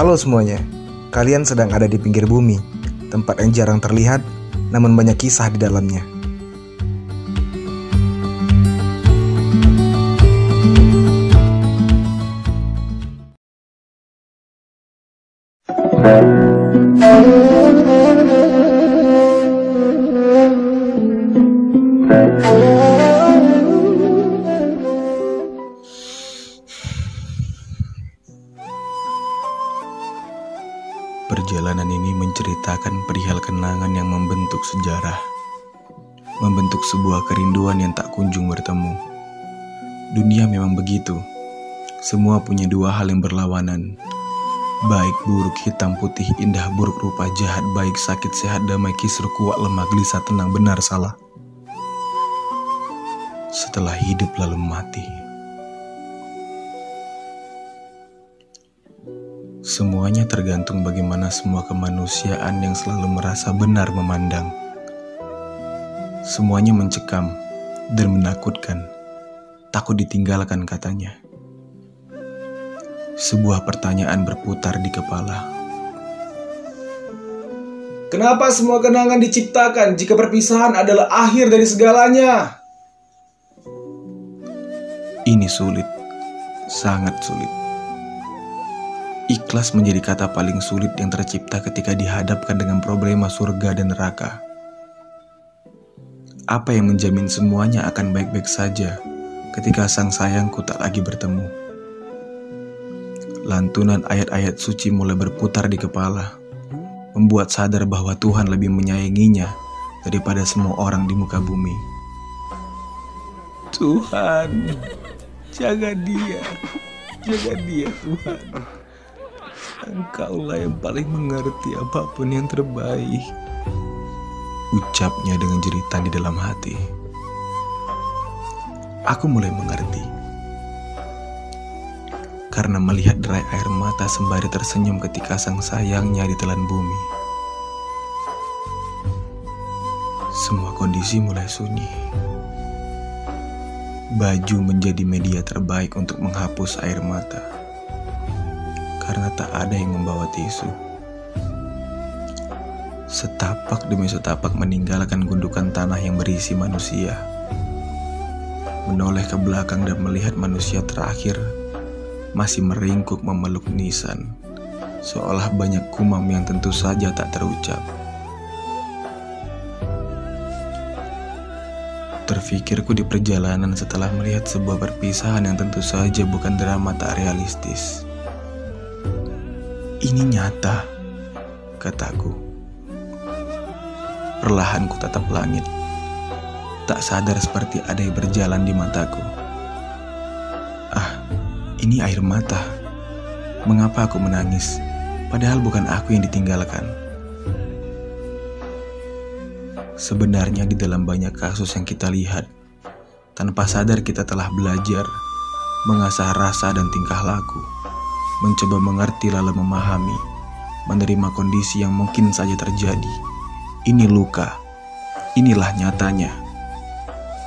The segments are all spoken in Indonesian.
Halo semuanya, kalian sedang ada di pinggir bumi, tempat yang jarang terlihat, namun banyak kisah di dalamnya. Perjalanan menceritakan perihal kenangan yang membentuk sejarah, membentuk sebuah kerinduan yang tak kunjung bertemu. Dunia memang begitu, semua punya dua hal yang berlawanan. Baik, buruk, hitam, putih, indah, buruk, rupa, jahat, baik, sakit, sehat, damai, kisru, kuat, lemah, gelisah, tenang, benar, salah. Setelah hidup lalu mati. Semuanya tergantung bagaimana semua kemanusiaan yang selalu merasa benar memandang. Semuanya mencekam dan menakutkan, takut ditinggalkan katanya. Sebuah pertanyaan berputar di kepala. Kenapa semua kenangan diciptakan jika perpisahan adalah akhir dari segalanya? Ini sulit, sangat sulit. Ikhlas menjadi kata paling sulit yang tercipta ketika dihadapkan dengan problema surga dan neraka. Apa yang menjamin semuanya akan baik-baik saja ketika sang sayangku tak lagi bertemu? Lantunan ayat-ayat suci mulai berputar di kepala, membuat sadar bahwa Tuhan lebih menyayanginya daripada semua orang di muka bumi. Tuhan, jaga dia, jaga dia Tuhan. Engkaulah yang paling mengerti apa pun yang terbaik. Ucapnya dengan jeritan di dalam hati. Aku mulai mengerti. Karena melihat derai air mata sembari tersenyum ketika sang sayangnya ditelan bumi. Semua kondisi mulai sunyi. Baju menjadi media terbaik untuk menghapus air mata karena tak ada yang membawa tisu. Setapak demi setapak meninggalkan gundukan tanah yang berisi manusia. Menoleh ke belakang dan melihat manusia terakhir masih meringkuk memeluk nisan, seolah banyak kumam yang tentu saja tak terucap. Terfikirku di perjalanan setelah melihat sebuah perpisahan yang tentu saja bukan drama tak realistis. Ini nyata, kataku. Perlahan ku tatap langit. Tak sadar seperti ada yang berjalan di mataku. Ah, ini air mata. Mengapa aku menangis? Padahal bukan aku yang ditinggalkan. Sebenarnya di dalam banyak kasus yang kita lihat, tanpa sadar kita telah belajar mengasah rasa dan tingkah laku mencoba mengerti lalu memahami, menerima kondisi yang mungkin saja terjadi. Ini luka, inilah nyatanya.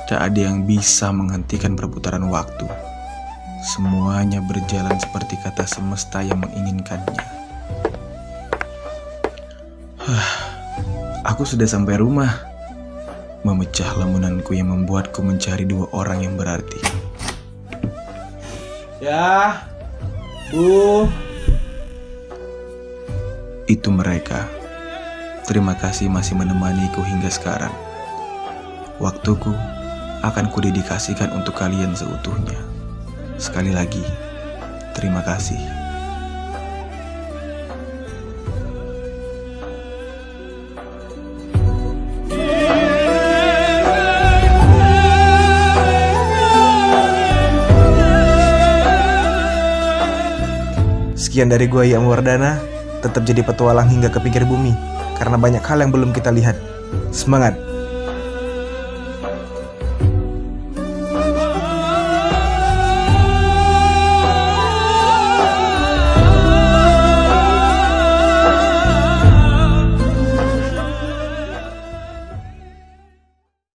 Tak ada yang bisa menghentikan perputaran waktu. Semuanya berjalan seperti kata semesta yang menginginkannya. Aku sudah sampai rumah. Memecah lamunanku yang membuatku mencari dua orang yang berarti. Ya, Bu. Itu mereka. Terima kasih masih menemaniku hingga sekarang. Waktuku akan kudedikasikan untuk kalian seutuhnya. Sekali lagi, terima kasih. Sekian dari gua Yang Wardana, tetap jadi petualang hingga ke pinggir bumi, karena banyak hal yang belum kita lihat. Semangat!